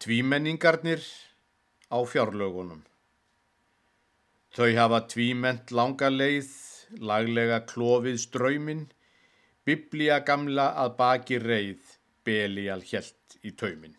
Tvímenningarnir á fjárlögunum. Þau hafa tvíment langa leið, laglega klófið ströyminn, biblía gamla að baki reið, Belial hjælt í tauminn.